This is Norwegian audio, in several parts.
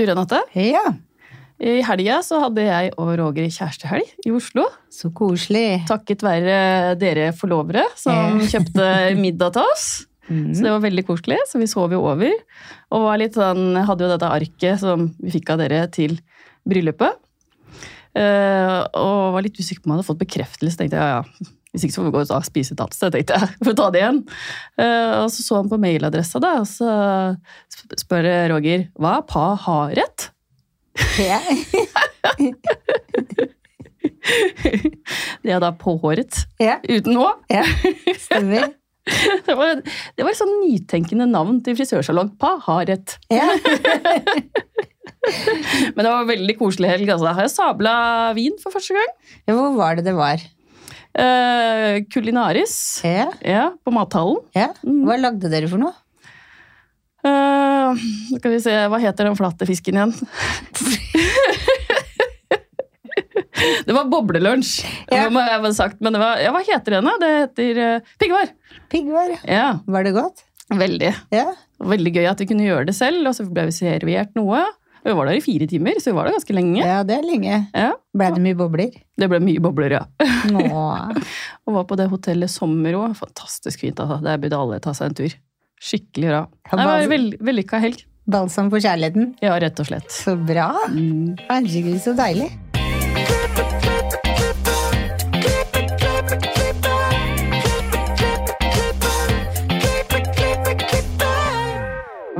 Du, Renate. Ja, I helga så hadde jeg og Roger kjærestehelg i Oslo. så koselig. Takket være dere forlovere som kjøpte middag til oss. Mm. Så det var veldig koselig, så vi sov jo over. Og sånn, hadde jo dette arket som vi fikk av dere til bryllupet. Uh, og var litt usikker på om jeg hadde fått bekreftelse. tenkte jeg, ja, ja. Hvis ikke så får vi gå og spise et annet sted, tenkte jeg. For å ta det igjen. Uh, og så så han på mailadressa, da, og så sp- spør Roger hva er pa har rett? Ja. Det er da påhåret. ja, Uten H. ja, stemmer. Det var, det var et sånn nytenkende navn til frisørsalong. Pa har rett. Ja. Men det var veldig koselig helg. Altså. Har jeg sabla vin for første gang. Ja, Hvor var det det var? Eh, kulinaris. Ja, Ja, på mathallen. ja. Hva lagde dere for noe? Uh, skal vi se, hva heter den flate fisken igjen? det var boblelunsj, Ja. det må jeg ha sagt. Men det var, ja, hva heter den, da? Det heter uh, piggvar. Piggvar. Ja, Var det godt? veldig. Ja. Veldig gøy at vi kunne gjøre det selv, og så ble vi servert noe. Vi var der i fire timer, så vi var der ganske lenge. ja, det er lenge. Ja, Ble det mye bobler? Det ble mye bobler, ja. Og var på det hotellet Sommer òg. Fantastisk fint. altså. Der burde alle ta seg en tur. Skikkelig bra. Det var en vell, vellykka helg. Balsam for kjærligheten. Ja, rett og slett. Så bra. Mm. Herregud, så deilig.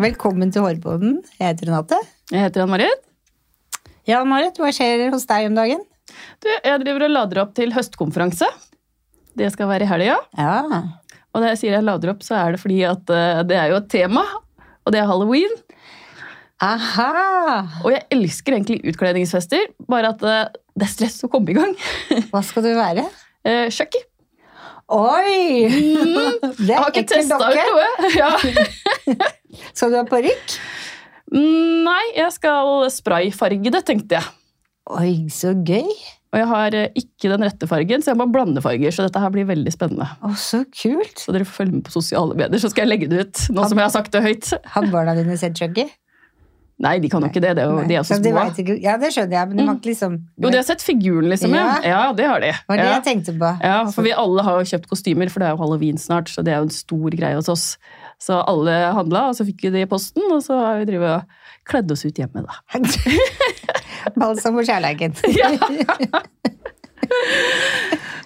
Velkommen til Hårboden. Jeg heter Renate. Jeg heter Ann-Marit. Ja, Ann-Marit, hva skjer hos deg om dagen? Du, Jeg driver og lader opp til høstkonferanse. Det skal være i helga. Ja. Og når jeg sier jeg lader opp, så er det fordi at eh, det er jo et tema. Og det er halloween. Aha! Og jeg elsker egentlig utkledningsfester, bare at eh, det er stress å komme i gang. Hva skal du være? Eh, Chucky. Oi! Mm. Jeg er ekkel dokke. noe. Ja. Skal du ha parykk? Mm, Nei, jeg skal sprayfarge det, tenkte jeg. Oi, så gøy. Og jeg har eh, ikke den rette fargen, så jeg må blande farger. Så dette her blir veldig spennende. Å, så kult. Så dere får følge med på sosiale medier, så skal jeg legge det ut. Nå som jeg har sagt det høyt. Har barna dine sett Chucky? Nei, de kan jo ikke det. det er jo, de er så Ja, de ikke- Ja, det skjønner jeg, men de har ikke liksom Jo, de har sett figuren, liksom. Ja, Ja. ja det har de. Det var det Ja. jeg tenkte på. Ja, for vi alle har jo kjøpt kostymer, for det er jo halloween snart, så det er jo en stor greie hos oss. Så alle handla, og så fikk vi det i posten, og så har vi drevet og kledd oss ut hjemme, da. Balsam for kjærligheten. Ja.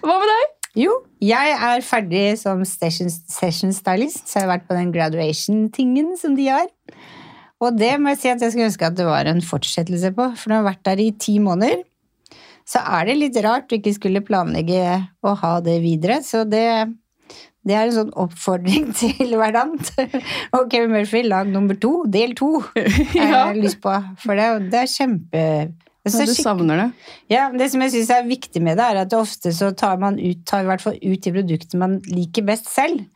Hva med deg? Jo, jeg er ferdig som session, session stylist, så jeg har vært på den graduation-tingen som de har. Og det må jeg si at jeg skulle ønske at det var en fortsettelse på, for når jeg har vært der i ti måneder, så er det litt rart du ikke skulle planlegge å ha det videre. Så det, det er en sånn oppfordring til hverandre. Og Kevin Murphy, lag nummer to, del to, jeg har lyst på. For det, det er kjempe Ja, du savner det. ja, Det som jeg synes er viktig med det, er at ofte så tar man ut, tar i hvert fall ut de produktene man liker best selv.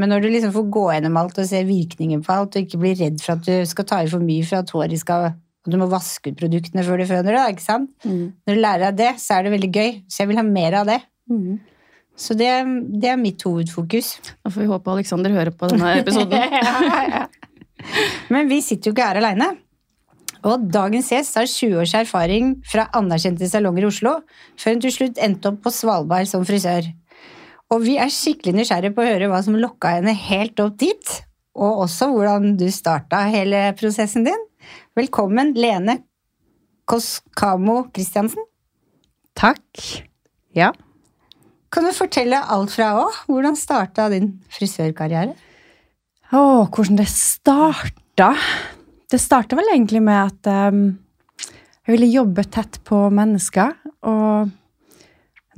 Men når du liksom får gå gjennom alt og se virkningen på alt, og ikke bli redd for at du skal ta i for mye for at håret skal og du må vaske ut produktene før du føner det, ikke sant? Når du lærer deg det, så er det veldig gøy. Så jeg vil ha mer av det. Så det, det er mitt hovedfokus. Da får vi håpe Alexander hører på denne episoden. Men vi sitter jo ikke her aleine. Og dagens gjest har 20 års erfaring fra anerkjente salonger i Oslo, før hun til slutt endte opp på Svalbard som frisør. Og vi er skikkelig nysgjerrige på å høre hva som lokka henne helt opp dit, og også hvordan du starta hele prosessen din. Velkommen, Lene Koskamo Christiansen. Takk. Ja. Kan du fortelle alt fra Å? Hvordan starta din frisørkarriere? Å, hvordan det starta? Det starta vel egentlig med at um, jeg ville jobbe tett på mennesker. Og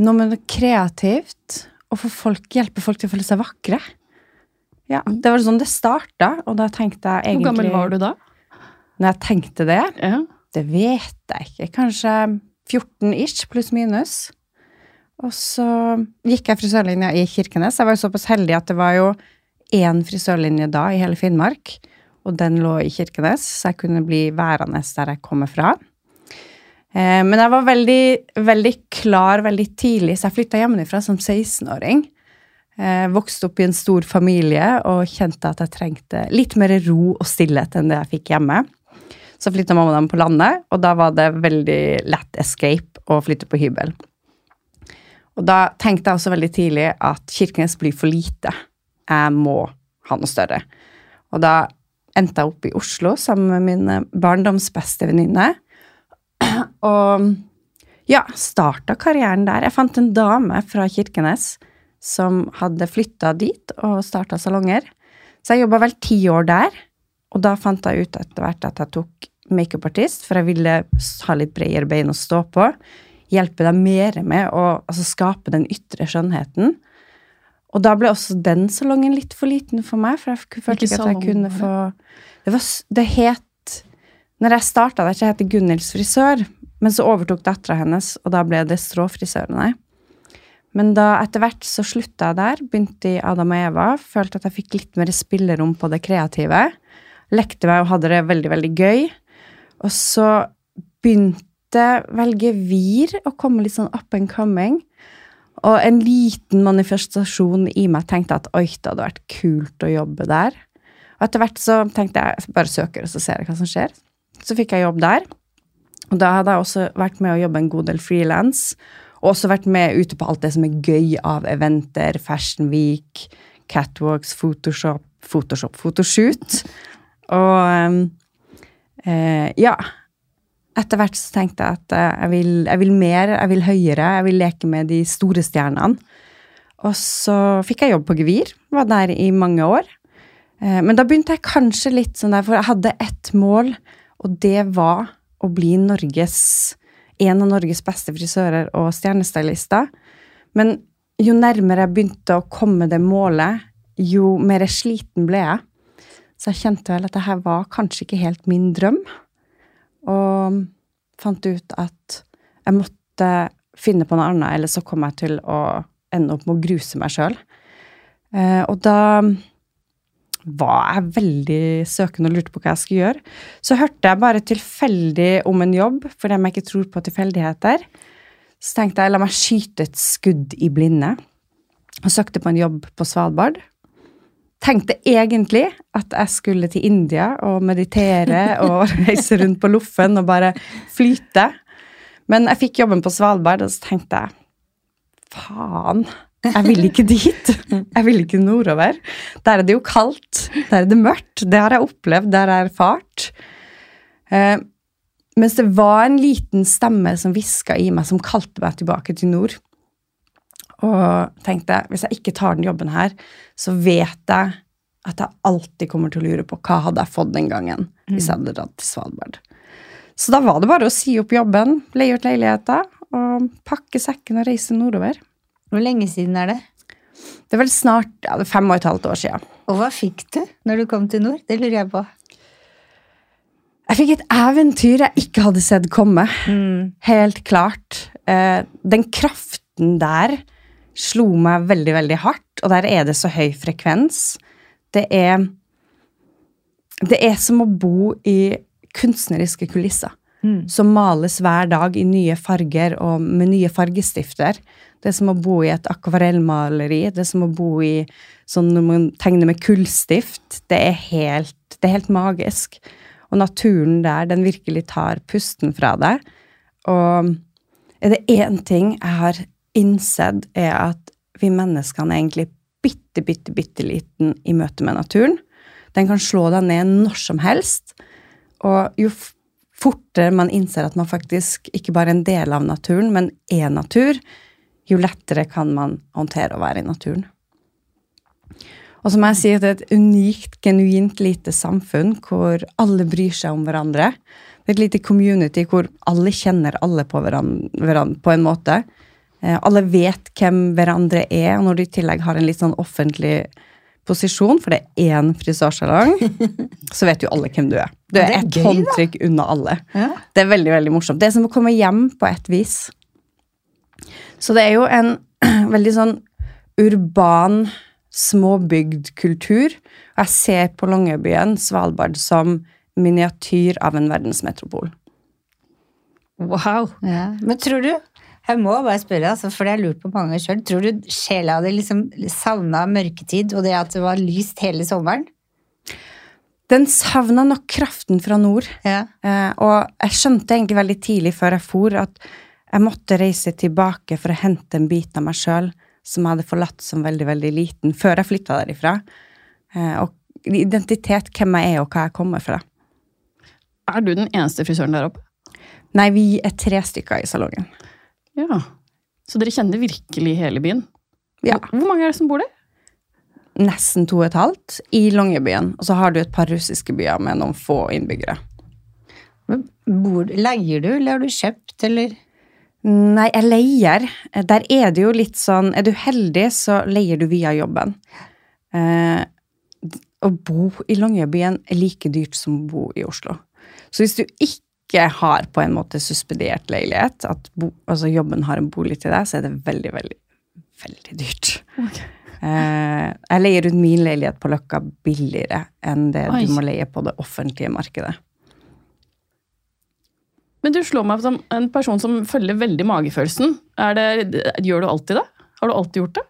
noe med noe kreativt. Og få folk, hjelpe folk til å føle seg vakre. Ja, Det var sånn det starta, og da tenkte jeg Hvor gammel var du da? Når jeg tenkte det, Ja. det vet jeg ikke. Kanskje 14 ish, pluss minus. Og så gikk jeg frisørlinja i Kirkenes. Jeg var jo såpass heldig at det var jo én frisørlinje da i hele Finnmark, og den lå i Kirkenes, så jeg kunne bli værende der jeg kommer fra. Eh, Men jeg var veldig, veldig klar veldig tidlig, så jeg flytta hjemmefra som 16-åring. Eh, vokste opp i en stor familie og kjente at jeg trengte litt mer ro og stillhet enn det jeg fikk hjemme. Så flytta mamma dem på landet, og da var det veldig lett escape å flytte på hybel. Og da tenkte jeg også veldig tidlig at Kirkenes blir for lite. Jeg må ha noe større. Og da endte jeg opp i Oslo sammen med min barndoms beste venninne. Og ja, starta karrieren der. Jeg fant en dame fra Kirkenes som hadde flytta dit og starta salonger. Så jeg jobba vel ti år der, og da fant jeg ut etter hvert at jeg tok makeupartist, for jeg ville ha litt bredere bein å stå på. Hjelpe dem mer med å altså, skape den ytre skjønnheten. Og da ble også den salongen litt for liten for meg, for jeg følte ikke at jeg kunne få Det, var, det het Når jeg starta der, så het det Gunhilds frisør, men så overtok dattera hennes, og da ble det Stråfrisørene. Men da etter hvert så slutta jeg der, begynte i Adam og Eva, følte at jeg fikk litt mer spillerom på det kreative. Lekte meg og hadde det veldig, veldig gøy. Og så begynte Velge Vir å komme litt sånn up and coming. Og en liten manifestasjon i meg tenkte at oi, det hadde vært kult å jobbe der. Og etter hvert så tenkte jeg bare søker, og så ser jeg hva som skjer. Så fikk jeg jobb der. Og da hadde jeg også vært med å jobbe en god del frilans. Og også vært med ute på alt det som er gøy av eventer. Fashion Week, catwalks, Photoshop, Photoshop, photoshoot. Og eh, ja. Etter hvert så tenkte jeg at eh, jeg vil, jeg vil, mer, jeg vil høyere, jeg vil leke med de store stjernene. Og så fikk jeg jobb på Gevir, var der i mange år. Eh, men da begynte jeg kanskje litt sånn der, for jeg hadde ett mål, og det var å bli Norges en av Norges beste frisører og stjernestylister. Men jo nærmere jeg begynte å komme det målet, jo mer sliten ble jeg. Så jeg kjente vel at det her var kanskje ikke helt min drøm. Og fant ut at jeg måtte finne på noe annet, eller så kom jeg til å ende opp med å gruse meg sjøl. Eh, og da var jeg veldig søkende og lurte på hva jeg skulle gjøre. Så hørte jeg bare tilfeldig om en jobb, fordi jeg ikke tror på tilfeldigheter. Så tenkte jeg la meg skyte et skudd i blinde, og søkte på en jobb på Svalbard. Tenkte egentlig at jeg skulle til India og meditere og reise rundt på loffen og bare flyte. Men jeg fikk jobben på Svalbard, og så tenkte jeg faen. Jeg vil ikke dit. Jeg vil ikke nordover. Der er det jo kaldt. Der er det mørkt. Det har jeg opplevd, det har jeg erfart. Eh, mens det var en liten stemme som hviska i meg, som kalte meg tilbake til nord. Og tenkte hvis jeg ikke tar den jobben her, så vet jeg at jeg alltid kommer til å lure på hva hadde jeg fått den gangen hvis jeg hadde dratt til Svalbard. Så da var det bare å si opp jobben, leie ut leiligheter og pakke sekken og reise nordover. Hvor lenge siden er det? Det er vel snart ja, det er fem og et halvt år siden. Og hva fikk du når du kom til nord? Det lurer jeg på. Jeg fikk et eventyr jeg ikke hadde sett komme. Mm. Helt klart. Eh, den kraften der slo meg veldig, veldig hardt, og der er det så høy frekvens. Det er Det er som å bo i kunstneriske kulisser. Mm. Som males hver dag i nye farger og med nye fargestifter. Det er som å bo i et akvarellmaleri. Det er som å bo i sånn når man tegner med kullstift. Det er helt, det er helt magisk. Og naturen der, den virkelig tar pusten fra deg. Og er det én ting jeg har innsett, er at vi menneskene er egentlig bitte, bitte, bitte liten i møte med naturen. Den kan slå deg ned når som helst. Og jo fortere man innser at man faktisk ikke bare er en del av naturen, men er natur, jo lettere kan man håndtere å være i naturen. Og så må jeg si at det er et unikt, genuint lite samfunn hvor alle bryr seg om hverandre. Det er et lite community hvor alle kjenner alle på, hverandre, på en måte. Eh, alle vet hvem hverandre er, og når de i tillegg har en litt sånn offentlig posisjon, for det er én frisørsalong, så vet jo alle hvem du er. Du er, er ett håndtrykk unna alle. Ja. Det er veldig veldig morsomt. Det er som å komme hjem på et vis. Så det er jo en veldig sånn urban, småbygd kultur. Og jeg ser på Longyearbyen, Svalbard, som miniatyr av en verdensmetropol. Wow. Ja. Men tror du Jeg må bare spørre, altså, for det har jeg lurt på mange ganger sjøl. Tror du sjela hadde liksom savna mørketid og det at det var lyst hele sommeren? Den savna nok kraften fra nord. Ja. Eh, og jeg skjønte egentlig veldig tidlig før jeg for, at jeg måtte reise tilbake for å hente en bit av meg sjøl som jeg hadde forlatt som veldig, veldig liten, før jeg flytta derifra. Eh, og identitet, hvem jeg er og hva jeg kommer fra. Er du den eneste frisøren der oppe? Nei, vi er tre stykker i salongen. Ja. Så dere kjenner virkelig hele byen? Ja. Hvor mange er det som bor der? Nesten to og et halvt i Longyearbyen. Og så har du et par russiske byer med noen få innbyggere. Bor, leier du, eller har du kjøpt, eller? Nei, jeg leier. Der er det jo litt sånn Er du heldig, så leier du via jobben. Eh, å bo i Longyearbyen er like dyrt som å bo i Oslo. Så hvis du ikke har på en måte suspendert leilighet, at bo, altså jobben har en bolig til deg, så er det veldig, veldig, veldig dyrt. Eh, jeg leier ut min leilighet på Løkka billigere enn det Oi. du må leie på det offentlige markedet. Men du slår meg som en person som følger veldig magefølelsen. Er det, gjør du alltid det? Har du alltid gjort det?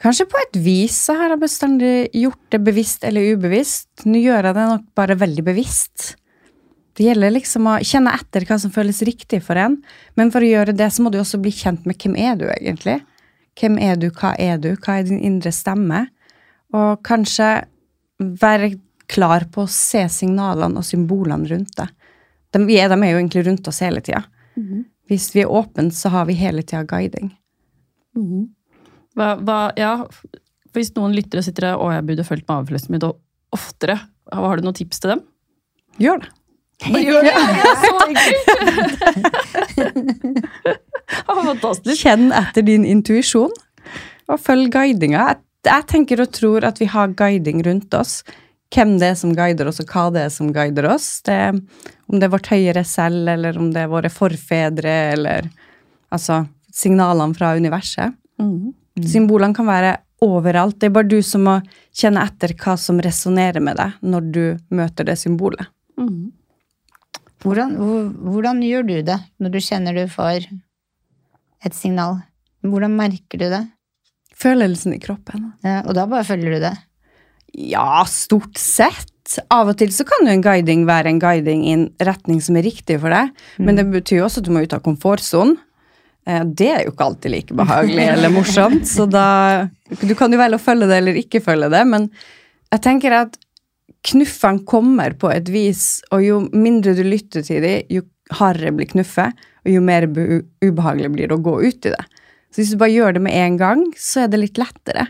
Kanskje på et vis så har jeg bestandig gjort det bevisst eller ubevisst. Nå gjør jeg det nok bare veldig bevisst. Det gjelder liksom å kjenne etter hva som føles riktig for en. Men for å gjøre det, så må du også bli kjent med hvem er du egentlig. Hvem er du, hva er du, hva er din indre stemme? Og kanskje være klar på å se signalene og symbolene rundt deg. De, de er jo egentlig rundt oss hele tida. Hvis vi er åpne, så har vi hele tida guiding. Hva, hva, ja, hvis noen lyttere sitter der og jeg burde fulgt magefølelsen min oftere, har du noen tips til dem? Gjør det. Gjør det? Så enkelt! Fantastisk. Kjenn etter din intuisjon, og følg guidinga. Jeg, tenker og tror at vi har guiding rundt oss. Hvem det er som guider oss, og hva det er som guider oss. Det, om det er vårt høyere selv, eller om det er våre forfedre, eller altså signalene fra universet. Mm. Symbolene kan være overalt. Det er bare du som må kjenne etter hva som resonnerer med deg når du møter det symbolet. Mhm. Hvordan, hvordan gjør du det når du kjenner du får et signal? Hvordan merker du det? Følelsen i kroppen. Ja, og da bare følger du det? Ja, stort sett. Av og til så kan jo en guiding være en guiding i en retning som er riktig for deg, men det betyr jo også at du må ut av komfortsonen. Eh, Det er jo ikke alltid like behagelig eller morsomt, så da Du kan jo velge å følge det eller ikke følge det, men jeg tenker at knuffene kommer på et vis, og jo mindre du lytter til dem, jo hardere blir knuffet, og jo mer ubehagelig blir det å gå ut i det. Så hvis du bare gjør det med en gang, så er det litt lettere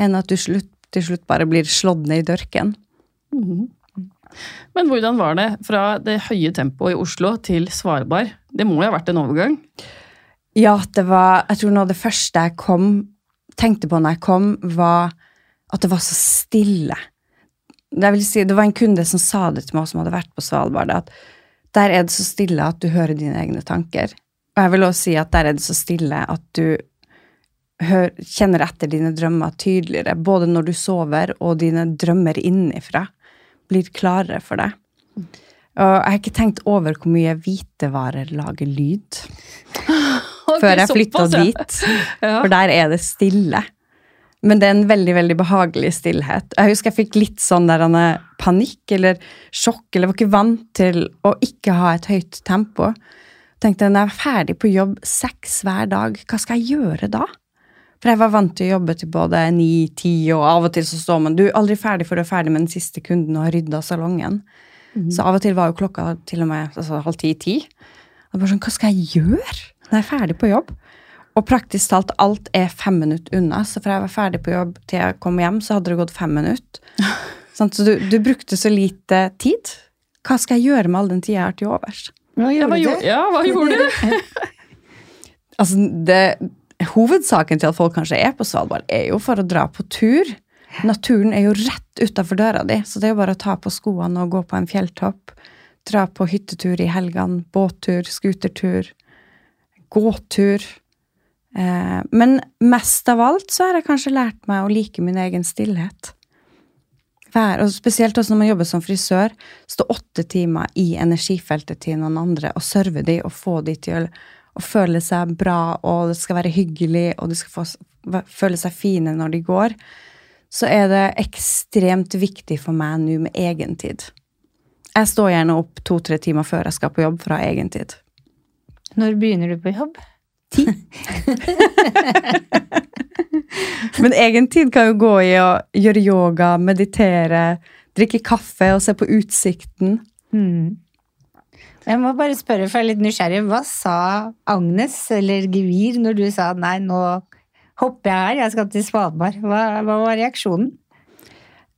enn at du slutt, til slutt bare blir slått ned i dørken. Men hvordan var det fra det høye tempoet i Oslo til Svalbard? Det må jo ha vært en overgang? Ja, det var Jeg tror noe av det første jeg kom, tenkte på når jeg kom, var at det var så stille. Det, vil si, det var en kunde som sa det til meg, som hadde vært på Svalbard, at der er det så stille at du hører dine egne tanker. Og jeg vil også si at der er det så stille at du hør, kjenner etter dine drømmer tydeligere, både når du sover og dine drømmer innifra blir klarere for deg. Og jeg har ikke tenkt over hvor mye hvitevarer lager lyd før jeg flytta dit. For der er det stille. Men det er en veldig veldig behagelig stillhet. Jeg husker jeg fikk litt sånn der er panikk eller sjokk, eller var ikke vant til å ikke ha et høyt tempo. Tenkte når jeg er ferdig på jobb seks hver dag, hva skal jeg gjøre da? For jeg var vant til å jobbe til både ni, ti, og av og til så står man Du er aldri ferdig for du er ferdig med den siste kunden og har rydda salongen. Så av og til var jo klokka til og med altså, halv ti-ti. Sånn, hva skal jeg gjøre når jeg er ferdig på jobb? Og praktisk talt alt er fem minutter unna. Så fra jeg var ferdig på jobb til jeg kom hjem, så hadde det gått fem minutter. sånn, Så du, du brukte så lite tid. Hva skal jeg gjøre med all den tida jeg har til overs? Hva Ja, hva, gjorde gjorde, du? ja, hva gjorde du? Altså, det, hovedsaken til at folk kanskje er på Svalbard, er jo for å dra på tur. Naturen er jo rett utafor døra di, så det er jo bare å ta på skoene og gå på en fjelltopp. Dra på hyttetur i helgene, båttur, skutertur, gåtur. Eh, men mest av alt så har jeg kanskje lært meg å like min egen stillhet. Vær, og spesielt også når man jobber som frisør, stå åtte timer i energifeltet til noen andre og serve de og få de til å, føle seg bra, og det skal være hyggelig, og de skal få, føle seg fine når de går. så er det ekstremt viktig for meg nå med egentid. Jeg står gjerne opp to-tre timer før jeg skal på jobb for å ha egentid. Når begynner du på jobb? Ti. Men egentid kan jo gå i å gjøre yoga, meditere, drikke kaffe og se på utsikten. Mm. Jeg må bare spørre, for jeg er litt nysgjerrig. Hva sa Agnes eller Gevir når du sa nei, nå hopper jeg her, jeg skal til Svalbard? Hva, hva var reaksjonen?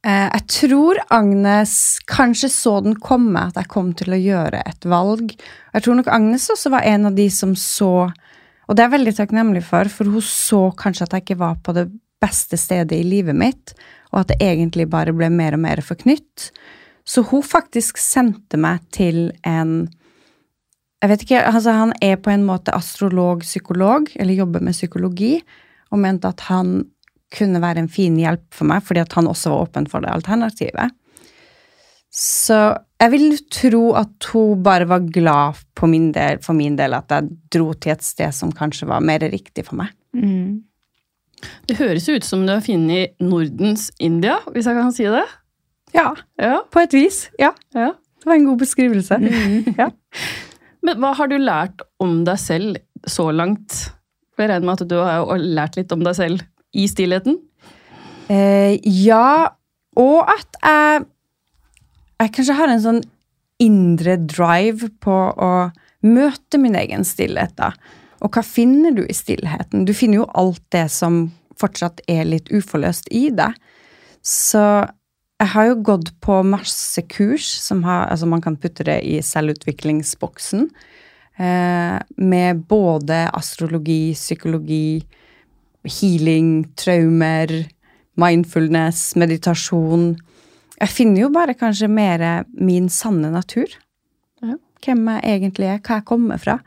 Eh, Jeg tror Agnes kanskje så den komme, at jeg kom til å gjøre et valg. Jeg tror nok Agnes også var en av de som så Og det er jeg veldig takknemlig for, for hun så kanskje at jeg ikke var på det beste stedet i livet mitt, og at det egentlig bare ble mer og mer forknytt. Så hun faktisk sendte meg til en Jeg vet ikke, altså Han er på en måte astrolog-psykolog, eller jobber med psykologi, og mente at han kunne være en fin hjelp for meg, fordi at han også var åpen for det alternativet. Så jeg vil tro at hun bare var glad på min del, for min del at jeg dro til et sted som kanskje var mer riktig for meg. Mm. Det høres ut som du har funnet Nordens India, hvis jeg kan si det. Ja, Ja, på et vis. Ja, ja. det var en god beskrivelse. Ja. Men hva har du lært om deg selv så langt? For Jeg regner med at du har lært litt om deg selv i stillheten. Eh, ja, og at jeg, jeg kanskje har en sånn indre drive på å møte min egen stillhet, da. Og hva finner du i stillheten? Du finner jo alt det som fortsatt er litt uforløst i deg. Så jeg har jo gått på masse kurs som har, altså man kan putte det i selvutviklingsboksen. Eh, med både astrologi, psykologi, healing, traumer, mindfulness, meditasjon. Jeg finner jo bare kanskje mer min sanne natur. Ja. Hvem jeg egentlig er, hva jeg kommer fra.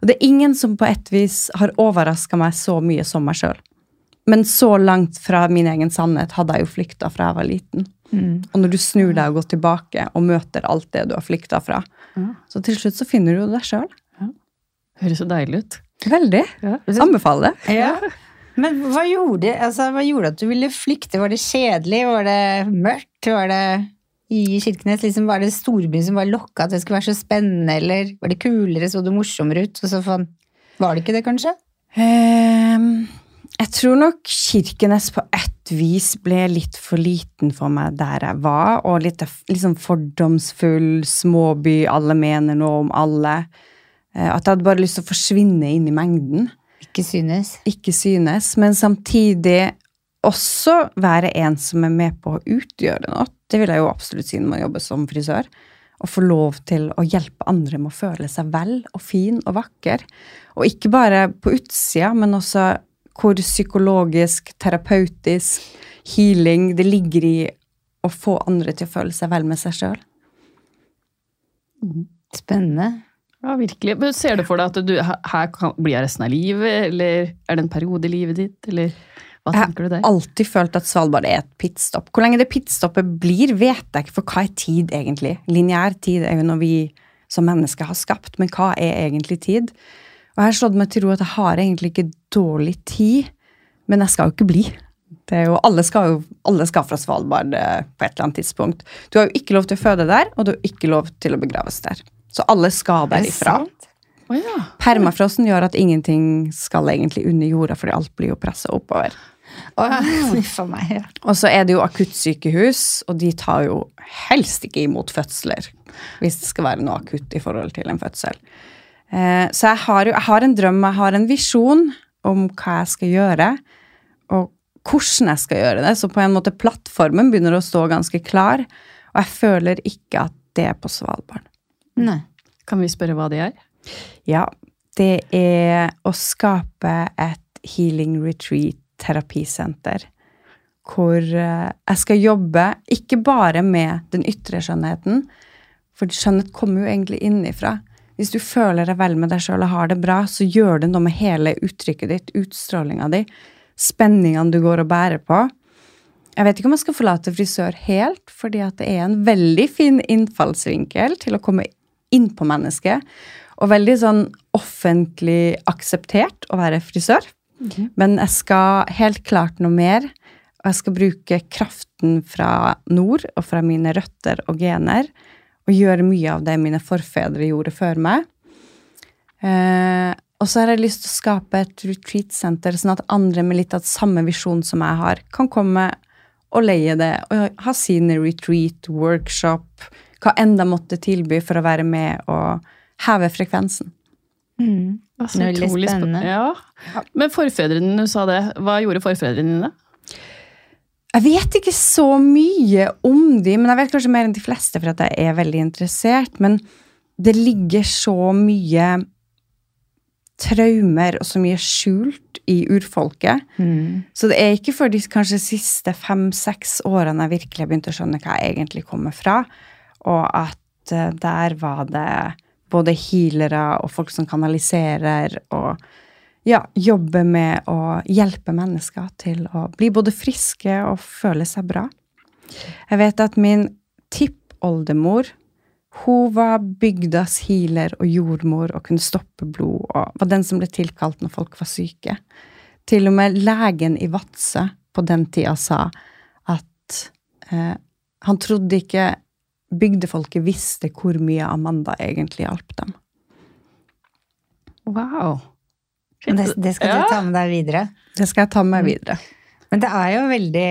Og det er ingen som på et vis har overraska meg så mye som meg sjøl. Men så langt fra min egen sannhet hadde jeg jo flykta fra jeg var liten. Mm. Og når du snur deg og går tilbake og møter alt det du har flykta fra, Ja. så til slutt så finner du deg sjøl. Høres så deilig ut. Veldig. Ja. Anbefaler det. Ja. Men hva gjorde, altså, hva gjorde at du ville flykte? Var det kjedelig? Var det mørkt? Var det i Kirkenes liksom, var det storbyen som var lokka at det skulle være så spennende, eller var det kulere, så det morsommere ut? Og så faen, var det ikke det, kanskje? Um, jeg tror nok Kirkenes på et vis ble litt for liten for meg der jeg var, og litt liksom fordomsfull småby, alle mener noe om alle. Eh, At jeg hadde bare lyst til å forsvinne inn i mengden. Ikke synes. Ikke synes, men samtidig også være en som er med på å utgjøre noe. Det vil jeg jo absolutt si når man jobber som frisør. Å få lov til å hjelpe andre med å føle seg vel og fin og vakker. Og ikke bare på utsida, men også hvor psykologisk, terapeutisk, healing det ligger i å få andre til å føle seg vel med seg sjøl. Spennende. Ja, virkelig. Men Ser du for deg at du her kan, blir jeg resten av livet, eller er det en periode i livet ditt, eller hva Jeg tenker du der? har alltid følt at Svalbard er et pitstop. Hvor lenge det pitstoppet blir, vet jeg ikke, for hva er tid egentlig? Lineær tid er jo noe vi som mennesker har skapt, men hva er egentlig tid? Og jeg har slått meg til ro at jeg har egentlig ikke dårlig tid, men jeg skal jo ikke bli. Det jo, alle, skal jo, alle skal fra Svalbard eh, på et eller annet tidspunkt. Du har jo ikke lov til å føde der, og du har ikke lov til å begraves der. Så alle skal Er derifra. Oh, ja. Permafrosten gjør at ingenting skal egentlig under jorda, fordi alt blir jo pressa oppover. Oh, meg. Ja. Og så er det jo akuttsykehus, og de tar jo helst ikke imot fødsler. Hvis det skal være noe akutt i forhold til en fødsel. Eh, så jeg har jo jeg har en drøm, jeg har en visjon om hva jeg skal gjøre, og hvordan jeg skal gjøre det. Så på en måte plattformen begynner å stå ganske klar, og jeg føler ikke at det er på Svalbard. Nei. Kan vi spørre hva det er? Ja, det er å skape et healing retreat terapisenter. Hvor eh, jeg skal jobbe ikke bare med den ytre skjønnheten, for skjønnhet kommer jo egentlig innifra. Hvis du føler deg vel med deg sjøl og har det bra, så gjør det noe med hele uttrykket ditt, utstrålinga di, spenningene du går og bærer på. Jeg vet ikke om jeg skal forlate frisør helt, fordi at det er en veldig fin innfallsvinkel til å komme inn på mennesket. Og veldig sånn offentlig akseptert å være frisør. Men jeg skal helt klart noe mer. Og jeg skal bruke kraften fra nord og fra mine røtter og gener og gjøre mye av det mine forfedre gjorde før meg. Eh, og så har jeg lyst til å skape et retreat-senter, sånn at andre med litt av samme visjon som jeg har, kan komme og leie det og ha sine retreat, workshop, hva enn de måtte tilby for å være med og heve frekvensen. Mm. Altså, Veldig utrolig spennende. Ja. Men forfedrene dine, du sa det. Hva gjorde forfedrene dine? Jeg vet ikke så mye om de, men jeg vet kanskje mer enn de fleste for at jeg er veldig interessert. Men det ligger så mye traumer og så mye skjult i urfolket. Mm. Så det er ikke før de kanskje siste fem-seks årene jeg virkelig har begynt å skjønne hva jeg egentlig kommer fra, og at eh, der var det både healere og folk som kanaliserer, og ja, jobber med å hjelpe mennesker til å bli både friske og føle seg bra. Jeg vet at min tippoldemor hun var bygdas healer og jordmor og kunne stoppe blod, og var den som ble tilkalt når folk var syke. Til og med legen i Vadsø på den tida sa at eh, han trodde ikke bygdefolket visste hvor mye Amanda egentlig hjalp dem. Wow. Men Det, det skal Ja. du ta med deg videre. Det skal jeg ta med videre. Men det er jo veldig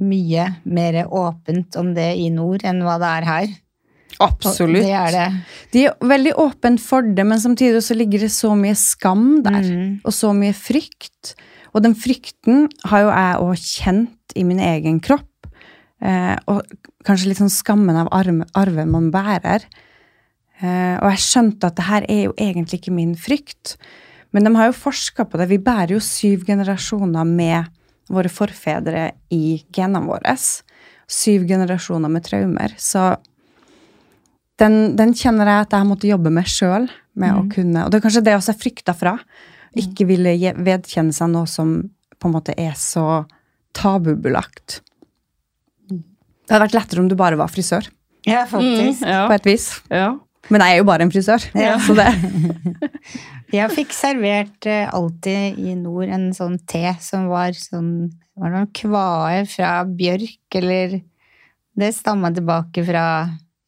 mye mer åpent om det i nord enn hva det er her. Absolutt. Det er det. De er veldig åpne for det, men samtidig så ligger det så mye skam der. Mm. Og så mye frykt. Og den frykten har jo jeg òg kjent i min egen kropp. Eh, og kanskje litt sånn skammen av arven man bærer. Eh, og jeg skjønte at det her er jo egentlig ikke min frykt. Men de har jo forska på det. Vi bærer jo syv generasjoner med våre forfedre i genene våre. Syv generasjoner med traumer. Så den, den kjenner jeg at jeg måtte jobbe med sjøl. Med å kunne, og det er kanskje det også jeg frykta fra. Ikke ville vedkjenne seg noe som på en måte er så tabubelagt. Det hadde vært lettere om du bare var frisør, Ja, faktisk. Mm, ja. på et vis. ja. Men jeg er jo bare en frisør. Ja. Så det, Jeg fikk servert eh, alltid i nord en sånn te som var sånn Var det noen kvae fra bjørk, eller Det stamma tilbake fra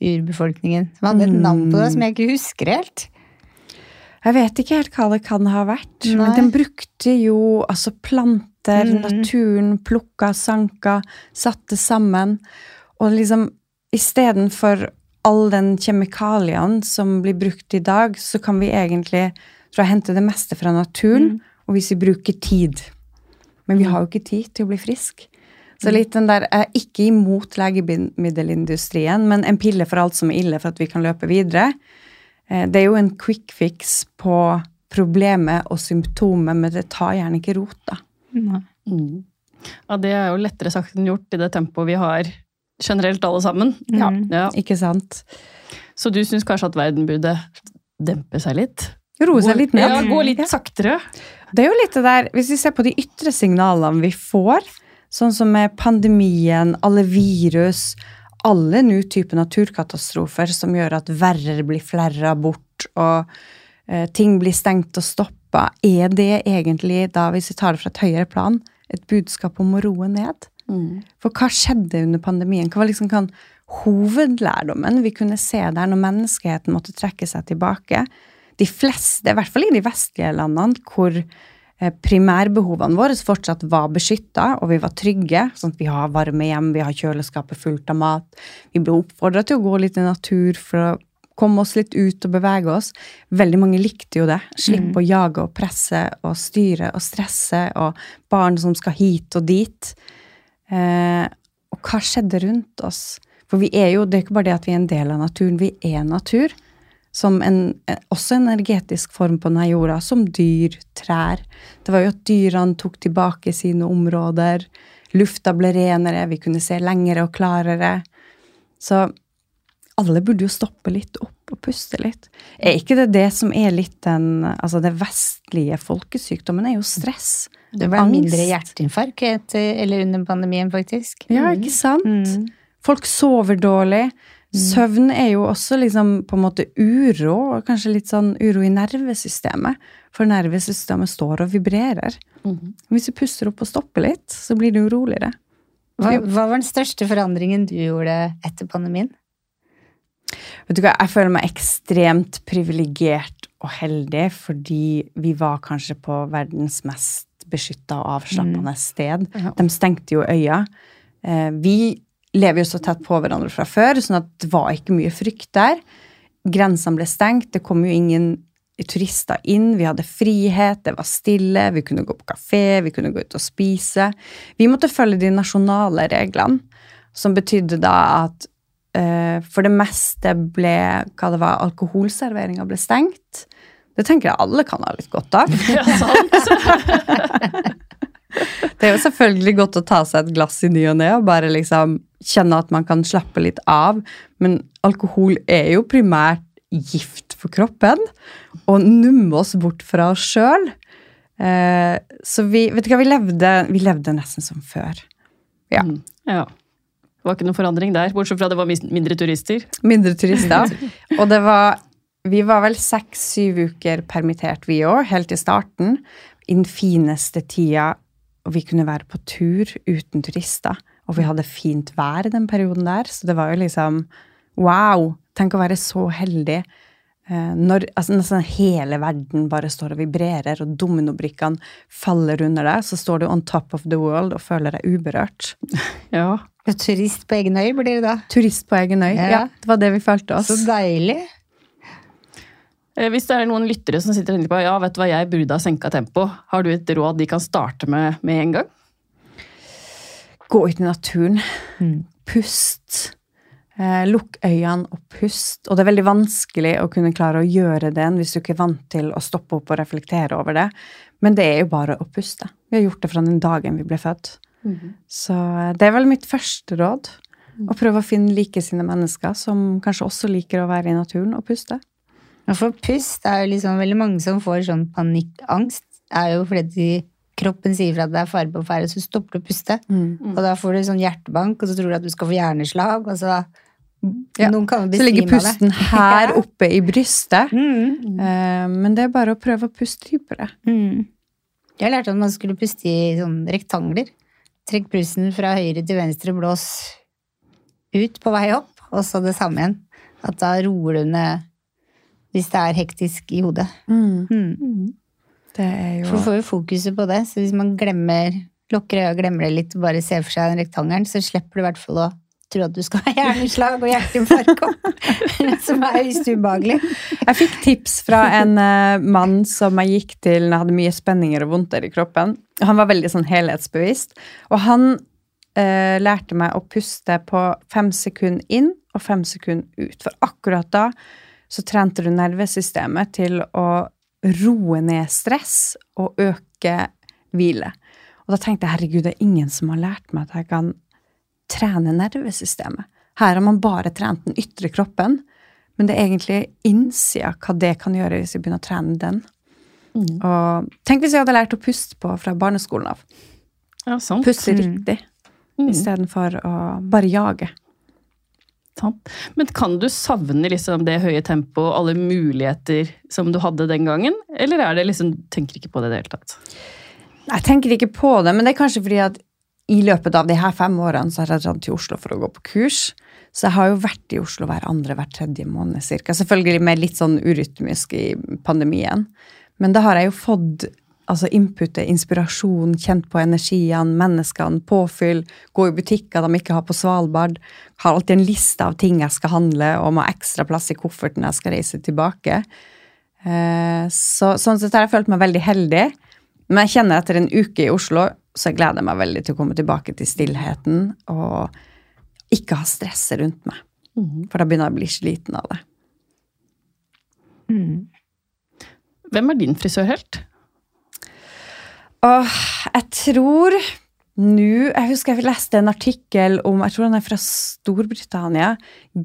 urbefolkningen. Som hadde et navn på det som jeg ikke husker helt. jeg vet ikke helt hva det kan ha vært. Nei. Men den brukte jo altså planter, Mm. naturen, plukka, sanka, satte sammen. Og liksom istedenfor all den kjemikalien som blir brukt i dag, så kan vi egentlig tror jeg, hente det meste fra naturen, og hvis vi bruker tid. Men vi har jo ikke tid til å bli frisk. Så litt den der, Jeg er ikke imot legemiddelindustrien, men en pille for alt som er ille for at vi kan løpe videre. Eh, Det er jo en quick fix på problemet og symptomet, men det tar gjerne ikke rot, da. Mm. ja, det er jo lettere sagt enn gjort i det tempoet vi har generelt alle sammen. Ja. Ja. Ikke sant? Så du syns kanskje at verden burde dempe seg litt? Roe seg litt ned. Ja, gå litt saktere. Det er jo litt det der, Hvis vi ser på de ytre signalene vi får, sånn som med pandemien, alle virus, alle nå typer naturkatastrofer som gjør at verre blir flerra bort, og eh, ting blir stengt og stoppa, er det egentlig, da hvis vi tar det fra et høyere plan, et budskap om å roe ned? For hva skjedde under pandemien? Hva var liksom kan hovedlærdommen vi kunne se der når menneskeheten måtte trekke seg tilbake? De fleste, i hvert fall i de vestlige landene, hvor eh, primærbehovene våre fortsatt var beskytta, og vi var trygge. sånn at Vi har varme hjem, vi har kjøleskapet fullt av mat. Vi ble oppfordra til å gå litt i natur for å komme oss litt ut og bevege oss. Veldig mange likte jo det. Slippe å jage og presse og styre og stresse, og barn som skal hit og dit. Eh, og hva skjedde rundt oss? For vi er jo, det er ikke bare det at vi er en del av naturen, vi er natur. Som en, en, også en energetisk form på denne jorda, som dyr, trær. Det var jo at dyrene tok tilbake sine områder. Lufta ble renere, vi kunne se lengre og klarere. Så alle burde jo stoppe litt opp og puste litt. Er ikke det det som er litt den Altså, det vestlige folkesykdommen er jo stress. Det var Angst. mindre hjerteinfarkt etter, eller under pandemien, faktisk. Ja, ikke sant? Mm. Folk sover dårlig. Søvn er jo også liksom på en måte uro, kanskje litt sånn uro i nervesystemet. For nervesystemet står og vibrerer. Mm. Hvis du puster opp og stopper litt, så blir det jo roligere. Hva, hva var den største forandringen du gjorde etter pandemien? Vet du hva, Jeg føler meg ekstremt privilegert og heldig, fordi vi var kanskje på verdens mest beskytta og avslappende sted. Ja. De stengte jo øya. Eh, Vi lever jo så tett på hverandre fra før, sånn at det var ikke mye frykt der. Grensene ble stengt, det kom jo ingen turister inn, vi hadde frihet, det var stille, vi kunne gå på kafé, vi kunne gå ut og spise. Vi måtte følge de nasjonale reglene, som betydde da at for det meste ble hva det var, alkoholserveringa ble stengt. Det tenker jeg alle kan ha litt godt av. Ja, sant. Det er jo selvfølgelig godt å ta seg et glass i ny og ne og bare liksom kjenne at man kan slappe litt av, men alkohol er jo primært gift for kroppen og nummer oss bort fra oss sjøl. Eh, så vi, vet du hva, vi levde, vi levde nesten som før. Ja. Mm. ja. Det var ikke noen forandring der, bortsett fra det var mindre turister. Mindre turister. Og det var Vi var vel seks-syv uker permittert, vi òg, helt i starten. I den fineste tida. Vi kunne være på tur uten turister. Og vi hadde fint vær i den perioden der, så det var jo liksom Wow! Tenk å være så heldig. Eh, Når altså, nesten hele verden bare står og vibrerer, og dominobrikkene faller under deg, så står du on top of the world og føler deg uberørt. Ja. Turist på egen øy blir det da. Turist på egen øy. Ja. Ja, det var det vi følte oss. Så deilig. Eh, Hvis det er noen lyttere som sitter og tenker på ja, vet du hva, jeg burde ha senka tempo, har du et råd de kan starte med med en gang? Gå ut i naturen. Mm. Pust. Eh, lukk øynene og pust. Og det er veldig vanskelig å kunne klare å gjøre det hvis du ikke er vant til å stoppe opp og reflektere over det. Men det er jo bare å puste. Vi har gjort det fra den dagen vi ble født. Så eh, det er vel mitt første råd. Å prøve å finne likesinnede mennesker som kanskje også liker å være i naturen og puste. Ja, for pust er jo liksom veldig mange som får sånn panikkangst. er jo fordi de, kroppen sier fra at det er fare på ferde, så stopper du å puste. Og da får du sånn hjertebank, og så tror du at du skal få hjerneslag. og så... Ja. Noen kan jo Så ligger pusten det. her oppe i brystet. Mm. Eh, men det er bare å prøve å puste dypere. Mm. Jeg lærte at man skulle puste i sånne rektangler. Trekk pusten fra høyre til venstre, blås ut på vei opp, og så det samme igjen. At da roer du ned hvis det er hektisk i hodet. Mm. Det er jo For du får jo fokuset på det, så hvis man glemmer, lukker øya og glemmer det litt og bare ser for seg den rektangelen, så slipper du i hvert fall å tro at du skal ha hjerneslag og hjerteinfarkt, som er høyst ubehagelig. Jeg fikk tips fra en eh, mann som jeg gikk til når jeg hadde mye spenninger og vondter i kroppen. Han var veldig sånn helhetsbevisst. Og han eh, lærte meg å puste på fem sekunder inn og fem sekunder ut. For akkurat da så trente du nervesystemet til å roe ned stress og øke hvile. Og da tenkte jeg herregud, det er ingen som har lært meg at jeg kan trene nervesystemet. Her har man bare trent den ytre kroppen, men det er egentlig innsida hva det kan gjøre hvis vi begynner å trene den. Og tenk hvis vi hadde lært å puste på fra barneskolen av. Ja, sant. Puste Mm. riktig Mm. istedenfor å bare jage. sant. Men kan du savne liksom det høye tempoet og alle muligheter som du hadde den gangen? Eller er det liksom, tenker ikke på det i det hele tatt? Jeg tenker ikke på det, men det er kanskje fordi at i løpet av de her fem årene så har jeg dratt til Oslo for å gå på kurs. Så jeg har jo vært i Oslo hver andre, hver tredje måned cirka. Selvfølgelig med litt sånn urytmisk i pandemien. Men da har jeg jo fått altså inputet, inspirasjon, kjent på energiene, menneskene, påfyll, gå i butikker de ikke har på Svalbard. Har alltid en liste av ting jeg skal handle, og må ha ekstra plass i kofferten jeg skal reise tilbake. Eh, Så, sånn sett har jeg følt meg veldig heldig. Men jeg kjenner etter en uke i Oslo, så jeg gleder meg veldig til å komme tilbake til stillheten og ikke ha stresset rundt meg. For da begynner jeg å bli sliten av det. Mm. Hvem er din frisørhelt? Åh, jeg tror nå Jeg husker jeg leste en artikkel om Jeg tror han er fra Storbritannia.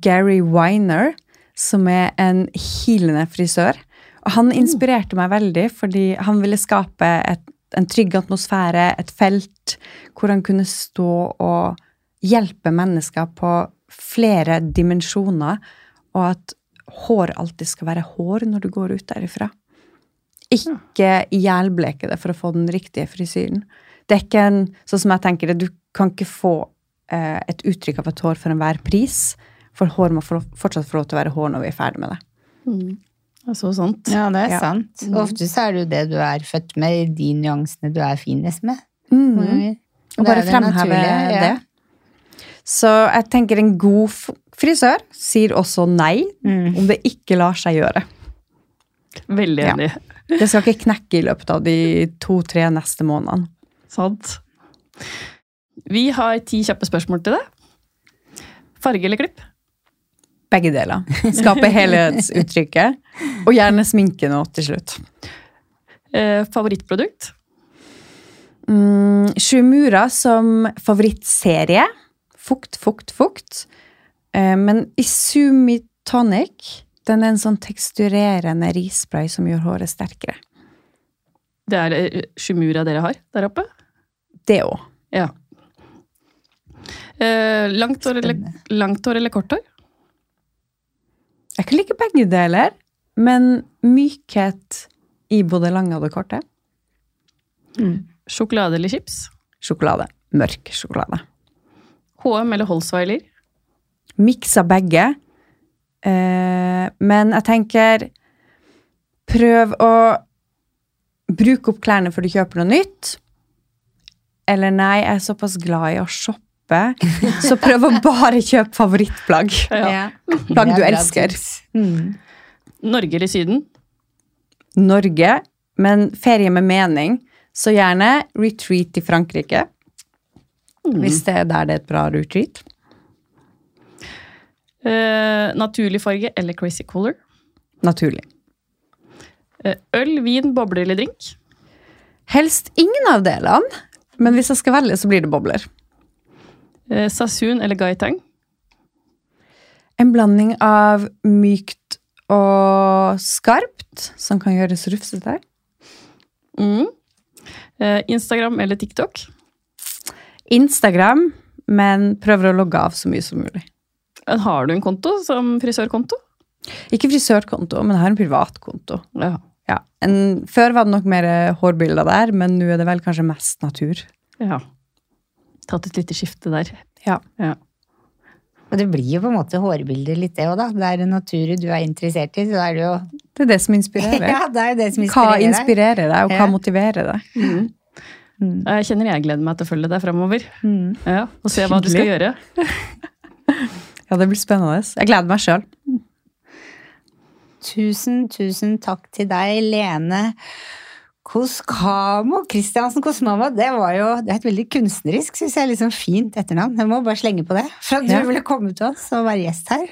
Gary Winer, som er en hilende frisør. Og han inspirerte meg veldig fordi han ville skape et, en trygg atmosfære, et felt hvor han kunne stå og hjelpe mennesker på flere dimensjoner, og at hår alltid skal være hår når du går ut derifra. Ikke ihjelbleke det for å få den riktige frisyren. Det er ikke en, sånn som jeg tenker det, Du kan ikke få eh, et uttrykk av et hår for enhver pris, for hår må fortsatt få lov til å være hår når vi er ferdig med det. Mm. Det er så sant. Ja, det er Ja. sant. Mm. Ofte så er det jo det du er født med, de nyansene du er finest med. Mm. Mm. Og bare er det fremheve ja. det. Så jeg tenker en god frisør sier også nei Mm. om det ikke lar seg gjøre. Veldig Ja. enig. Det skal ikke knekke i løpet av de to-tre neste månedene. Sant. Vi har ti kjappe spørsmål til deg. Farge eller klipp? Begge deler. Skape helhetsuttrykket. Og gjerne sminke nå til slutt. Eh, favorittprodukt? Mm, Shumura som favorittserie. Fukt, fukt, fukt. Eh, men Isumi Tonic den er en sånn teksturerende risspray som gjør håret sterkere. Det er Sjumura Shumura dere har der oppe? Det òg. Ja. Eh, langt, hår eller, langt hår eller kort hår? Jeg kan like begge deler, men mykhet i både lange og det korte. Sjokolade eller chips? Sjokolade. Mørk sjokolade. HM eller Holsweiler? Miksa begge. Eh, men jeg tenker Prøv å bruke opp klærne før du kjøper noe nytt. Eller nei, jeg er såpass glad i å shoppe, så prøv å bare kjøpe favorittplagg. Ja. Plagg du er elsker. Mm. Norge eller Syden? Norge, men ferie med mening. Så gjerne retreat i Frankrike. Hvis det er der det er et bra retreat. Uh, naturlig farge eller crazy color? Naturlig. Uh, øl, vin, bobler eller drink? Helst ingen av delene, men hvis jeg skal velge, så blir det bobler. Eh, Sassoon eller gaitang? En blanding av mykt og skarpt, som kan gjøres rufsete. Mm. Eh, Instagram eller TikTok? Instagram, men prøver å logge av så mye som mulig. Men Har du en konto som frisørkonto? Ikke frisørkonto, men jeg har en privatkonto. Ja. Ja. En, før var det nok mer hårbilder der, men nå er det vel kanskje mest natur. ja. Tatt et lite skifte der. Ja. Ja. Og det blir jo på en måte hårbilder litt det òg, da. Det er en natur du er interessert i, så da er det jo Det er det som inspirerer. Ja, det er jo det som Hva inspirerer deg. inspirerer deg, og hva Ja. motiverer deg? Mm. Mm. Jeg kjenner jeg gleder meg til å følge deg framover. Mm. Ja, og se hva du skal gjøre. Ja, det blir spennende. Jeg gleder meg sjøl. Tusen, tusen takk til deg, Lene Koskamo Kristiansen Kosmama. Det var jo det er et veldig kunstnerisk, syns jeg, liksom fint etternavn. Jeg må bare slenge på det. For at du Ja. ville komme til oss og være gjest her.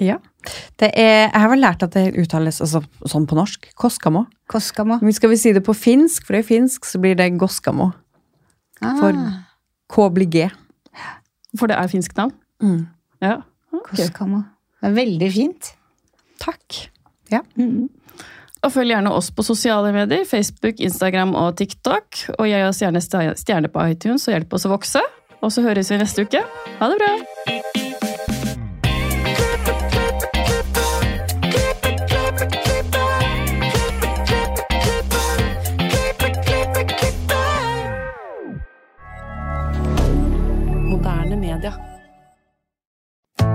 Ja. Det er, jeg har vel lært at det uttales altså, sånn på norsk. Koskamo. Koskamo. Men skal vi si det på finsk, for det er finsk, så blir det Goskamo. Ah, For K blir G. For det er finsk navn? Mm. Ja. Okay. Koskamo. Det er veldig fint. Takk. Og følg gjerne oss på sosiale medier, Facebook, Instagram og TikTok. Og gi oss gjerne stjerne på iTunes og hjelp oss å vokse. Og så høres vi neste uke. Ha det bra! Moderne media.